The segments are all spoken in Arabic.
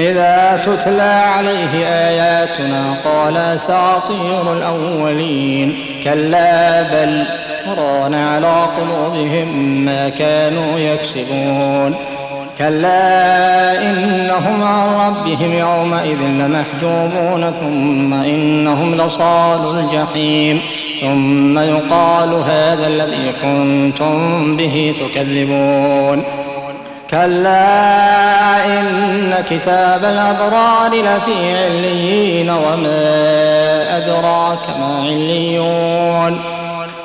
إذا تتلى عليه آياتنا قال أساطير الأولين. كلا بل ران على قلوبهم ما كانوا يكسبون. كلا إنهم عن ربهم يومئذ لمحجوبون ثم إنهم لصال الجحيم. ثم يقال هذا الذي كنتم به تكذبون. كلا إن كتاب الأبرار لفي عليين وما أدراك ما عليون.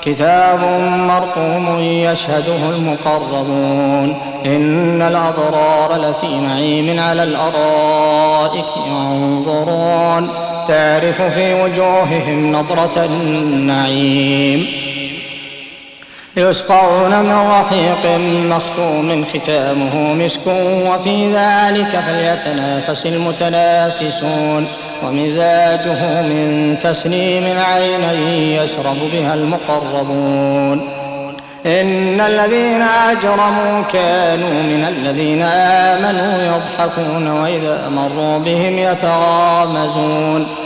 كتاب مرقوم يشهده المقربون. إن الأبرار لفي نعيم على الأرائك ينظرون. تعرف في وجوههم نظرة النعيم. يسقون من رحيق مختوم ختامه مسك وفي ذلك فليتنافس المتنافسون. ومزاجه من تسنيم عينا يشرب بها المقربون. إن الذين أجرموا كانوا من الذين آمنوا يضحكون وإذا مروا بهم يتغامزون.